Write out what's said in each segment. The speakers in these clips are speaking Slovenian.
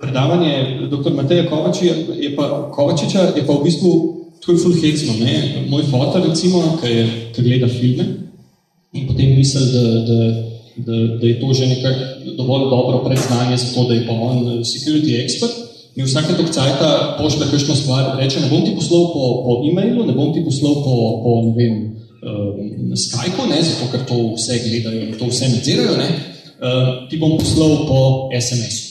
predavanje dr. Mateja Kovačiča je pa, Kovačiča je pa v bistvu tako je ful hecno, ne? Moj fotor, recimo, ki, je, ki gleda filme in potem misli, da, da, da, da je to že nekako dovolj dobro predznanje za to, da je pa on security expert, mi vsake tok cajta pošle kakšno stvar, reče, ne bom ti poslal po, po e-mailu, ne bom ti poslal po, po ne vem, uh, Skype-u, ne, zato ker to vse gledajo to vse nadzirajo, ne, uh, ti bom poslal po SMS-u.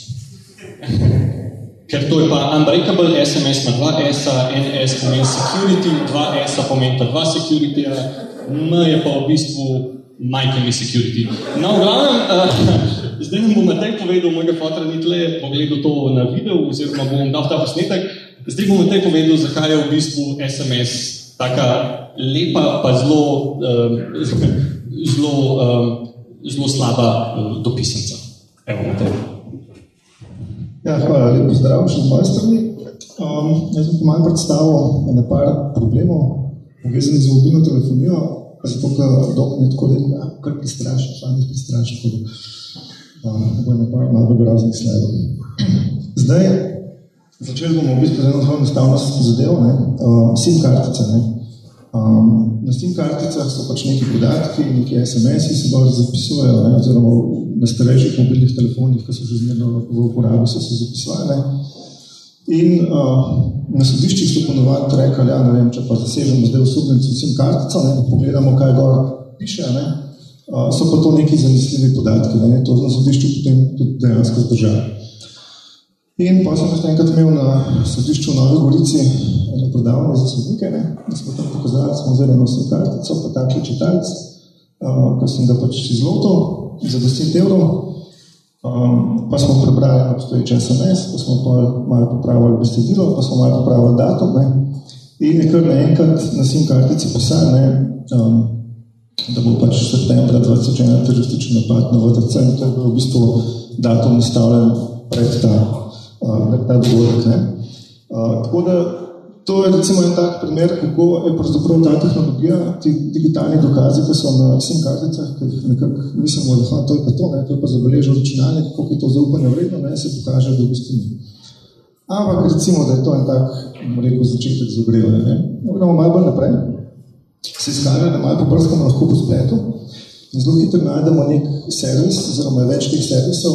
Ker to je pa unbreakable, SMS ima dva S-a, en S pomeni security, dva S-a pomeni dva security, M je pa v bistvu majkeni security. No, v glavnem, uh, zdaj nam bo Matej povedal, mojega fotra ni tle, pogledal to na video, oziroma bom dal ta posnetek, zdaj bom Matej povedal, zakaj je v bistvu SMS taka lepa, pa zelo, uh, zelo, uh, zelo slaba uh, dopisenca. Evo, Matej. Ja, hvala, lepo zdrav še z moje strani. Um, jaz bom malo predstavil na par problemov, povezanih z mobilno telefonijo, zato, ker doma je tako rekel, ja, kar prestraši, fani prestraši, tako da um, bo na par malo groznih slajdov. Zdaj, začeli bomo v bistvu z eno zelo enostavno zadevo, ne, um, SIM kartica, ne. Um, na SIM karticah so pač neki podatki, neki SMS-i se dobro zapisujejo, ne, oziroma na starejših mobilnih telefonih, ki so že zmerno v uporabi, so se zapisovali. In uh, na sodiščih so ponovadi rekli, ja, ne vem, če pa zasežemo zdaj osebnico SIM kartico, ne, pogledamo, kaj gor piše, ne, uh, so pa to neki zanesljivi podatki, ne, to na sodišču potem tudi dejansko zdržali. In pa sem enkrat imel na sodišču v Novi Gorici eno predavanje za sodnike, ne, da smo tam pokazali, smo vzeli eno SIM kartico, pa takle čitalc, uh, ko sem ga pač izlotil, za 10 evrov. Um, pa smo prebrali obstoječ SMS, pa smo pa malo popravili besedilo, pa smo malo popravili datum. Ne? In je kar naenkrat na SIM kartici pisali, ne, um, da bo pač septembra 2021 teroristični napad na VTC in to je bil v bistvu datum nastavljen pred ta, uh, ta dogodek. Ne? Uh, tako da To je recimo en tak primer, kako je pravzaprav ta tehnologija, ti digitalni dokazi, ki so na SIM karticah, ki jih nekako mislimo, da to je pa to, ne, to je pa zabeležil računalnik, kako je to zaupanje vredno, ne, se pokaže, da v bistvu ni. Ampak recimo, da je to en tak, rekel, začetek zogrevanja. Ne. No, gremo malo bolj naprej. Se izkaže, da malo poprskamo lahko po spletu in zelo hitro najdemo nek servis, oziroma več teh servisov,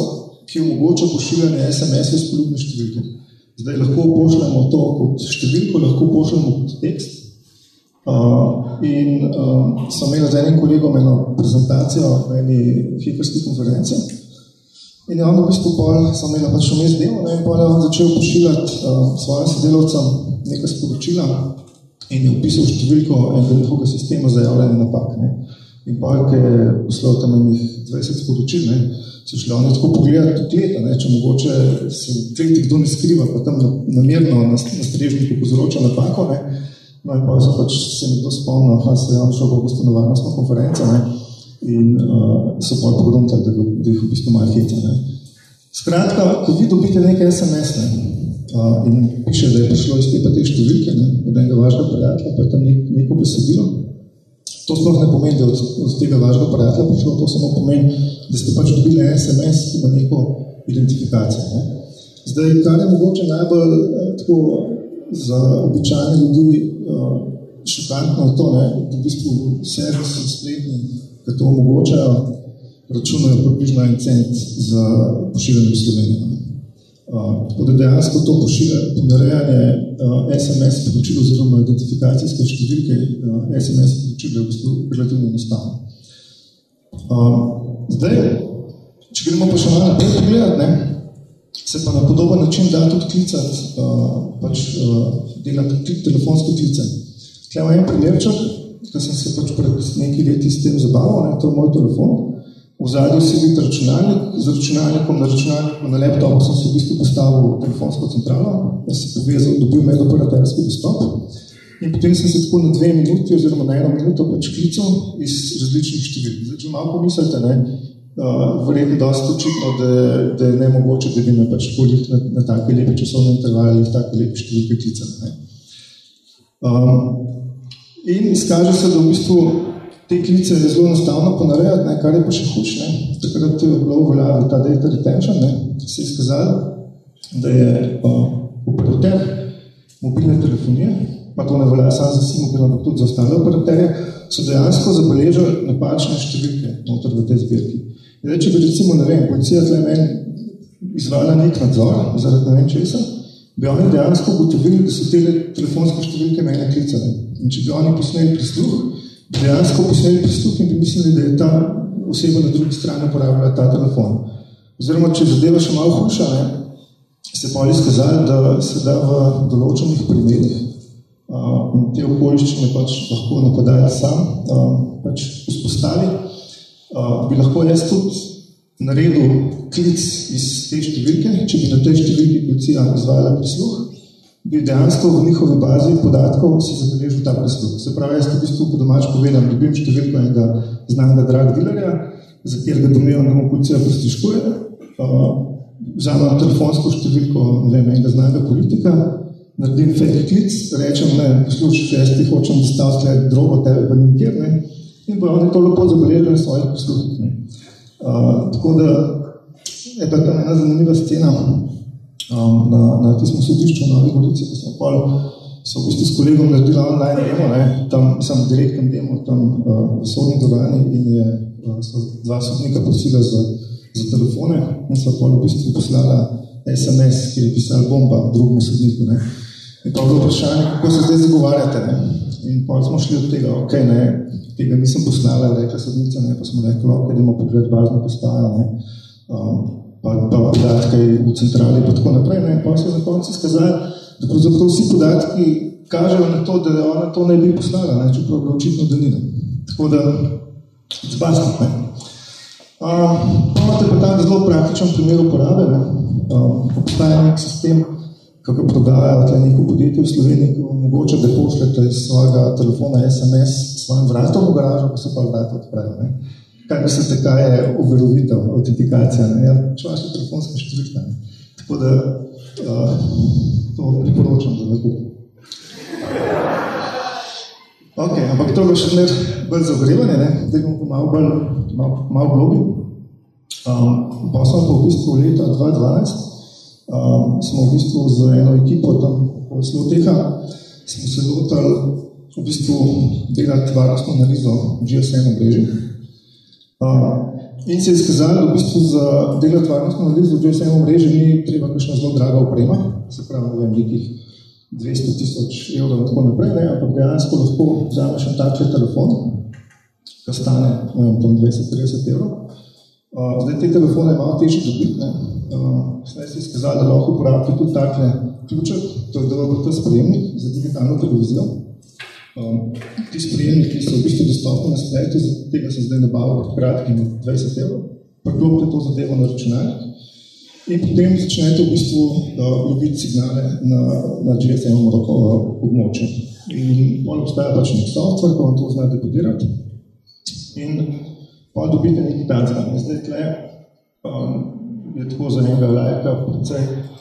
ki omogoča pošiljanje SMS-ov iz poljubne številke. Zdaj lahko pošljemo to kot številko, lahko pošljemo kot tekst. Uh, in uh, sem imel z enim kolegom eno prezentacijo v eni hiperski konferenci. In je on v bistvu pol, sem imel pač vmes delo, ne, in pol je on začel pošiljati uh, svojim sodelovcem nekaj sporočila in je upisal številko enega njihovega sistema za javljanje napak. Ne. In pol, ki je poslal tam enih 20 sporočil, ne, so šli oni tako pogledati tudi leta, ne, če mogoče se tretji kdo ne skriva, pa tam namerno na, na strežniku povzroča napako, ne, no in pa so pač se nekdo spomnil, da se je on šel v bistvu na varnostno konferenco, ne, in uh, so pa pogruntali, da, da jih v bistvu malo hita, ne. Skratka, ko vi dobite nekaj SMS, ne, uh, in piše, da je prišlo iz te pa te številke, ne, od enega vašega prijatelja, pa je tam nek, neko besedilo, To sploh ne pomeni, da od, tega vašega prijatelja prišlo, to samo pomeni, da ste pač dobili SMS, ki ima neko identifikacijo. Ne? Zdaj, kar je mogoče najbolj eh, tako za običajne ljudi eh, šokantno to, ne? da v bistvu servisi spletni, ki to omogočajo, računajo približno en cent za pošiljanje v Slovenijo. Uh, tako da dejansko to pošilja ponarejanje uh, SMS poročil oziroma identifikacijske številke uh, SMS poročil je v bistvu relativno enostavno. Uh, zdaj, če gremo pa še malo naprej pogledati, ne, se pa na podoben način da tudi klicati, uh, pač uh, delati telefonske klice. Tukaj imam en primerček, ki sem se pač pred nekaj leti s tem zabaval, ne, to je moj telefon. V zadnji sedi računalnik, z računalnikom na računalniku na laptopu sem se v bistvu postavil telefonsko centralo, da se povezal, dobil medoperaterski dostop. In potem sem se tako na dve minuti oziroma na eno minuto pač klical iz različnih številk. Zdaj, če malo pomislite, ne, uh, verjetno dosti očitno, da, da je nemogoče, da bi me pač tako na, na take lepe časovne intervale ali take lepe številke klicali. Um, in izkaže se, da v bistvu te klice je zelo enostavno ponarejati, ne, kar je pa še. Ne. Takrat je bilo uveljavljeno ta data retention, ne, se je skazalo, da je uh, operater mobilne telefonije, pa to ne velja samo za SIM ampak tudi za ostale operaterje, so dejansko zabeležili napačne številke noter v tej zbirki. Zdaj, če bi recimo, ne vem, policija tle meni izvala nek nadzor zaradi ne vem česa, bi oni dejansko ugotovili, da so te telefonske številke mene klicali. In če bi oni posneli prisluh, dejansko posneli prisluh in bi mislili, da je ta oseba na drugi strani uporabljala ta telefon. Oziroma, če zadeva še malo hujša, ne, se pa izkazali, da se da v določenih primerih uh, in te okoliščine pač lahko napadalec sam uh, pač vzpostavi, uh, bi lahko jaz tudi naredil klic iz te številke, če bi na tej številki policija izvajala prisluh, bi dejansko v njihovi bazi podatkov si zabeležil ta prisluh. Se pravi, jaz v bistvu po domač povedam, dobim številko enega znanega drag dealerja, za katerega domnevam, da mu policija prisluškuje, uh, vzamem telefonsko številko ne vem, enega znanega politika, naredim fake klic, rečem, ne, poslušaj, jaz ti hočem dostaviti drogo tebe pa nikjer, ne, in bojo oni to lepo zabeležili svojih posluhih. Ne. Uh, tako da je pa tam ena zanimiva scena um, na, na tistem sodišču Novi Gorici, ko smo pol, so v bistvu s kolegom naredili online demo, ne, tam sem direktnem demo, tam uh, v sodni dogajani in je uh, dva sodnika prosila za, za telefone in so pol v bistvu poslala SMS, ki je pisala bomba drugemu sodniku. Ne. In pa bilo vprašanje, kako se zdaj zagovarjate. Ne. In pa smo šli od tega, ok, ne, tega nisem poslala, rekla sodnica, ne, pa smo rekli, ok, idemo pogledati bazno postajo, ne, um, pa, pa podatke v centrali in tako naprej, ne, pa so na koncu skazali, da pravzaprav vsi podatki kažejo na to, da ona to ne bi poslala, ne, čeprav je očitno, da ni. Tako da, zbazno, ne. Um, imate pa tam zelo praktičen primer uporabe, ne. Um, obstaja nek sistem, kako prodajajo tle neko podjetje v Sloveniji, ki omogoča, da pošljete iz svojega telefona SMS svojim vratom v garažo, pa se pa vrata odpravijo. Ne. Kaj mislite, kaj je uverovitev, autentikacija? Ne? Ja, če vaša telefonska številka. Tako da uh, to priporočam za nakup. Ok, ampak to bo še mer bolj zagrevanje, ne? zdaj bomo pa malo bolj, malo, malo globi. Um, pa smo pa v bistvu leta 2012 um, smo v bistvu z eno ekipo tam v Sloteha smo se lotali v bistvu delati varnostno analizo GSM omrežij. Uh, in se je izkazalo, da v bistvu za delati varnostno analizo GSM omrežij ni treba kakšna zelo draga oprema, se pravi, ne vem, nekih 200 tisoč evrov in tako naprej, ne, ampak dejansko lahko vzameš en takle telefon, ki stane, ne vem, tam 20-30 evrov. Uh, zdaj te telefone je malo težje dobiti, ne. Uh, zdaj se je izkazalo, da lahko uporabite tudi takle ključek, to je DVB-T sprejemnik za digitalno televizijo. Um, ti sprejemniki so v bistvu dostopni na spletu, zato tega sem zdaj nabavil pred kratkim 20 evrov, preklopite to zadevo na računalnik in potem začnete v bistvu uh, loviti signale na, na GSM območju. In bolj obstaja pač nek software, ko vam to zna dekodirati in pa dobite nekaj tacga. Zdaj tle um, je tako za njega lajka precej uh,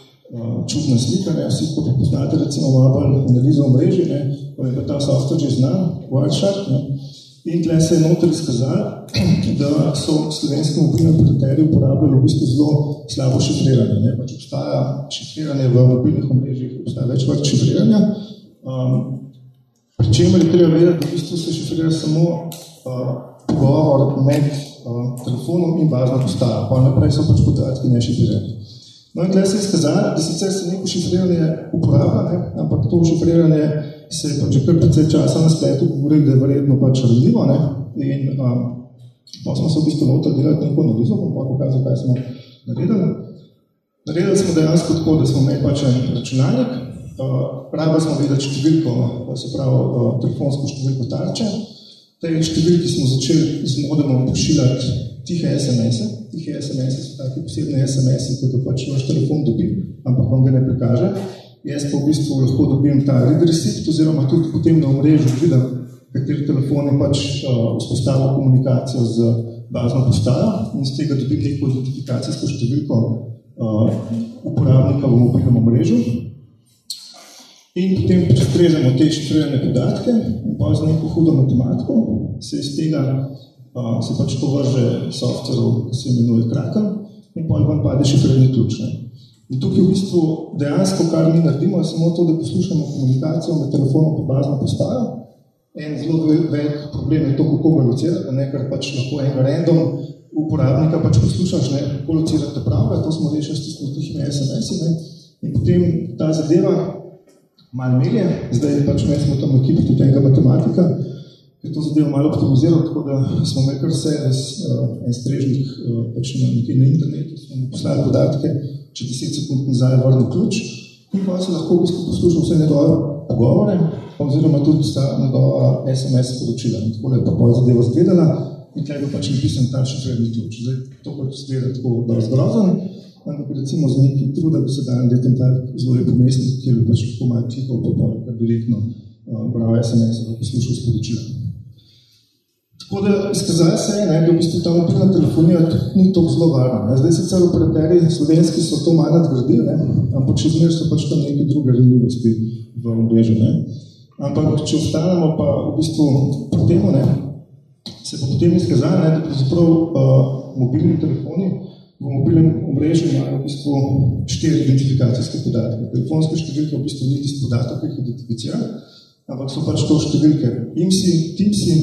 čudna slika, ne? vsi, ko poznate recimo malo analizo omrežij, ne? pa je pa ta software že znan, Wireshark, ne? in tle se je noter izkazali, da so slovenski mobilni operaterji uporabljali v bistvu zelo slabo šifriranje. Ne? Pač obstaja šifriranje v mobilnih omrežjih, obstaja več vrst šifriranja, um, pri čemer je treba vedeti, da v bistvu se šifrira samo uh, pogovor med uh, telefonom in bazno postajo, pa naprej so pač podatki nešifrirani. No in tle se je izkazali, da sicer se neko šifriranje uporablja, ne? ampak to šifriranje se je pač kar precej časa na spletu govorili, da je verjetno pač razljivo. Ne? In um, pa smo se v bistvu lotili delati neko analizo, bom pa pokazal, kaj smo naredili. Naredili smo dejansko tako, da smo imeli pač en računalnik, uh, pravi smo videti številko, se pravi uh, telefonsko številko tarče. Tej številki smo začeli z modemom pošiljati tihe SMS-e. Tihe SMS-e so taki posebne SMS-e, kot pač vaš telefon dobi, ampak vam ga ne prikaže jaz pa v bistvu lahko dobim ta read receipt, oziroma tudi potem na omrežju vidim, kateri telefon je pač uh, vzpostavil komunikacijo z bazno postajo in z tega dobim neko identifikacijsko številko uh, uporabnika v mobilnem omrežju. In potem prestrežemo te šifrirane podatke in pa z neko hudo matematiko se iz tega se pač povrže softveru, ki se imenuje Kraken in pa vam pade šifrirani ključ. In tukaj v bistvu dejansko, kar mi naredimo, je samo to, da poslušamo komunikacijo med telefonom po bazno postajo. En zelo velik problem je to, kako ga locirate, ne, ker pač lahko en random uporabnika pač poslušaš, ne, kako locirate prave, to smo rešili s tistimi tihimi SMS-i, ne, in potem ta zadeva malo melje, zdaj pač mi smo tam ekipi tudi enega matematika, je to zadevo malo optimiziral, tako da smo imeli kar vse uh, en strežnik uh, pač na, nekaj na internetu, smo mu poslali podatke, če 10 sekund nazaj vrnil ključ, in pa se lahko v bistvu poslušal vse njegove pogovore, oziroma tudi sta njegova SMS sporočila. In tako je pa pol zadevo zgledala in tle je pač napisan ta šifrerni ključ. Zdaj, to pač zgleda tako dosti grozen, ampak recimo z nekaj truda bi se dal narediti tak zelo lep umestnik, kjer bi pač lahko malo klikal pa pol, kar direktno uh, bral SMS in poslušal sporočila. Tako da izkazali se je, da v bistvu ta mobilna telefonija ni tako zelo varna. Zdaj sicer operaterji slovenski so to malo nadgradili, ne? ampak še zmer so pač tam neke druge ranljivosti v omrežju. Ne? Ampak če ostanemo pa v bistvu pri temu, ne? se pa potem izkazali, ne? da pravzaprav uh, mobilni telefoni v mobilnem omrežju imajo v bistvu štiri identifikacijske podatke. Telefonske številke v bistvu ni tisti podatek, ki jih identificira, ampak so pač to številke IMSI, TIMSI,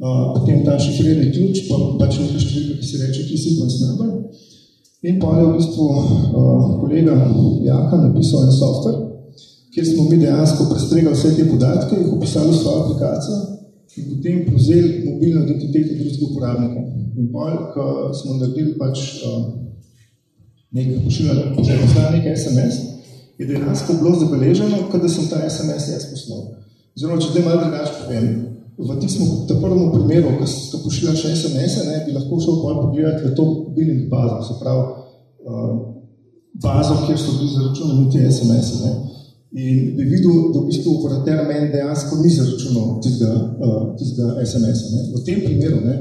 Uh, potem ta šifrerni ključ, pa pač nekaj številka, ki se reče key sequence number. In pa je v bistvu uh, kolega Jaka napisal en software, kjer smo mi dejansko prestregali vse te podatke, jih opisali v svojo aplikacijo in potem prevzeli mobilno identiteto drugega uporabnika. In pa, ko smo naredili pač uh, nekaj pošiljali, če je poslal nekaj SMS, je dejansko bilo zabeleženo, kada sem ta SMS jaz poslal. Oziroma, če zdaj malo drugače povem, v tistem prvem primeru, ko se pošilja še SMS, ne, bi lahko šel pol pogledati v to billing bazo, se pravi uh, bazo, kjer so bili zaračunani ti SMS. Ne. In bi videl, da v bistvu operater meni dejansko ni zaračunal tistega, uh, tistega SMS-a. V tem primeru ne,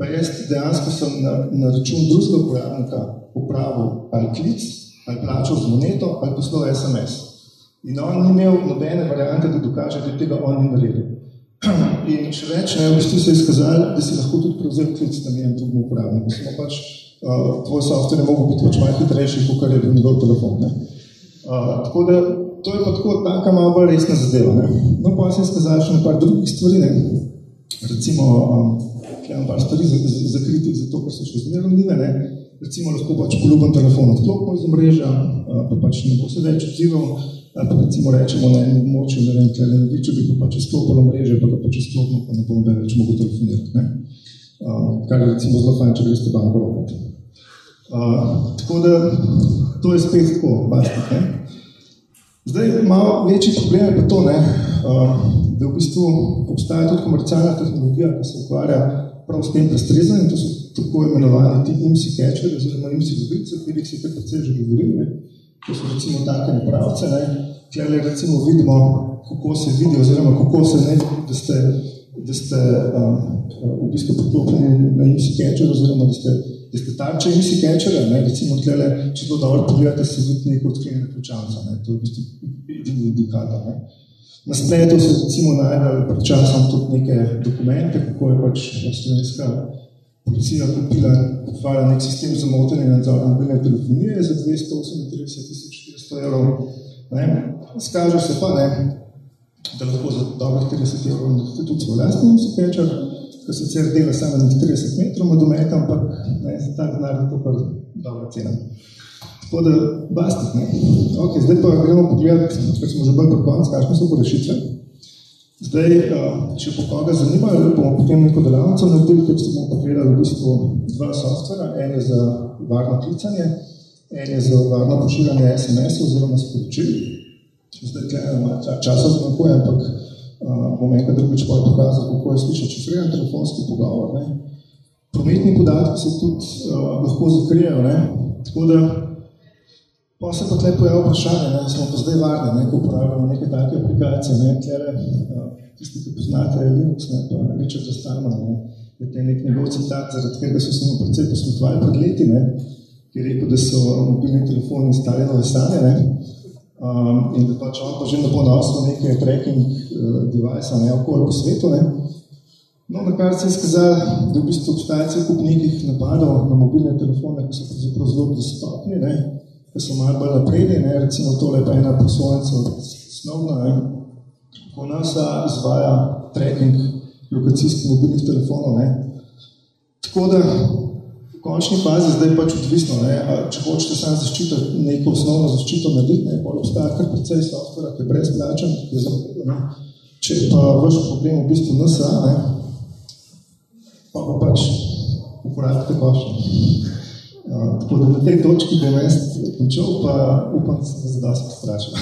pa jaz dejansko sem na, na račun drugega uporabnika upravil ali klic, ali plačal z moneto, ali poslal SMS. In on ni imel nobene variante, da dokaže, da tega on ni naredil. In še več, ne, v bistvu se je izkazali, da si lahko tudi prevzel klic na njem drugim uporabnikom. Samo pač uh, tvoj software ne mogo biti pač malo hitrejši, kot je bil njegov telefon. Ne. Uh, tako da to je pa tako taka malo bolj resna zadeva. Ne. No, pa se je izkazali še na par drugih stvari. Ne. Recimo, um, imam par stvari zakriti, zato ker so še zmerno ne. Recimo, lahko pač poljuben telefon odklopimo iz omrežja, uh, pa pač ne bo se več odzival, ali pa recimo rečemo na enem območju, ne vem, ne če bi pa pač izklopilo mreže, pa ga pač izklopilo, pa ne bom več mogel telefonirati. Ne? Uh, kar je recimo zelo fajn, če greste banko ropati. Uh, tako da, to je spet tako, bastik, ne? Zdaj, malo večji problem je pa to, ne, uh, da v bistvu obstaja tudi komercialna tehnologija, ki se ukvarja prav s tem prestrezanjem, to so tako imenovani ti IMSI catcher, oziroma IMSI dobice, o katerih si te precej že govorili, ne, to so recimo take napravce, ne, kjer recimo vidimo, kako se vidi, oziroma kako se ne, da ste, da ste um, v bistvu priklopljeni na IMSI catcher, oziroma da ste, da ste tarče IMSI catchera, ne, recimo tlele, če to dobro pogledate, se vidi neko odklenjene ključanca, ne, to je v bistvu edini indikator, ne. Na spletu se recimo najdali pred časom tudi neke dokumente, kako je pač slovenska policija kupila hvala nek sistem za motenje nadzora mobilne telefonije za 238.400 evrov. Skaže se pa, ne, da lahko za dobro 30 evrov naredite tudi svoj lastni musikečar, ki sicer dela samo na 30 metrov med dometom, ampak ne, za ta denar je to kar dobra cena. Tako da, bastik, ne. Ok, zdaj pa gremo pogledati, ker smo že bolj pri koncu, kakšne so po rešitve. Zdaj, če po koga zanima, bomo potem neko delavnico naredili, ker smo pogledali v bistvu dva softvera. En je za varno klicanje, en je za varno pošiljanje SMS oziroma sporočil. Zdaj, tukaj malo časa zmanjkuje, ampak bom enkrat drugič pa pokazal, kako je slišati šifriran telefonski pogovor. Ne. Prometni podatki se tudi uh, lahko zakrijejo, ne. tako da Pa se pa tle pojavlja vprašanje, ne, smo pa zdaj varni, ne, ko uporabljamo neke take aplikacije, ne, kjere, tisti, ki poznate Linux, ne, pa Richard Starman, ne, je te nek njegov citat, zaradi tega so se mu predvsej posmetovali pred leti, ne, ki je rekel, da so mobilni telefoni stali nove sanje, ne, um, in da pač on pa že ne bo nosil neke tracking uh, device, ne, okoli po svetu, ne. No, na kar se je skazal, da v bistvu obstaja cel kup nekih napadov na mobilne telefone, ki so pravzaprav zelo dostopni, ne, ki so malo bolj napredni, ne, recimo tole pa ena poslovnica osnovna, ne, ko NASA izvaja tracking lokacijskih mobilnih telefonov, ne. Tako da v končni fazi zdaj pač odvisno, ne, če hočete samo zaščititi neko osnovno zaščito narediti, ne, pa obstaja kar precej softvera, ki je brezplačen, ki je zelo, ne. Če pa vaš problem v bistvu NSA, ne, pa pa pač uporabite košnje. Uh, tako da na tej točki bom jaz končal, pa upam, da se da se strašil.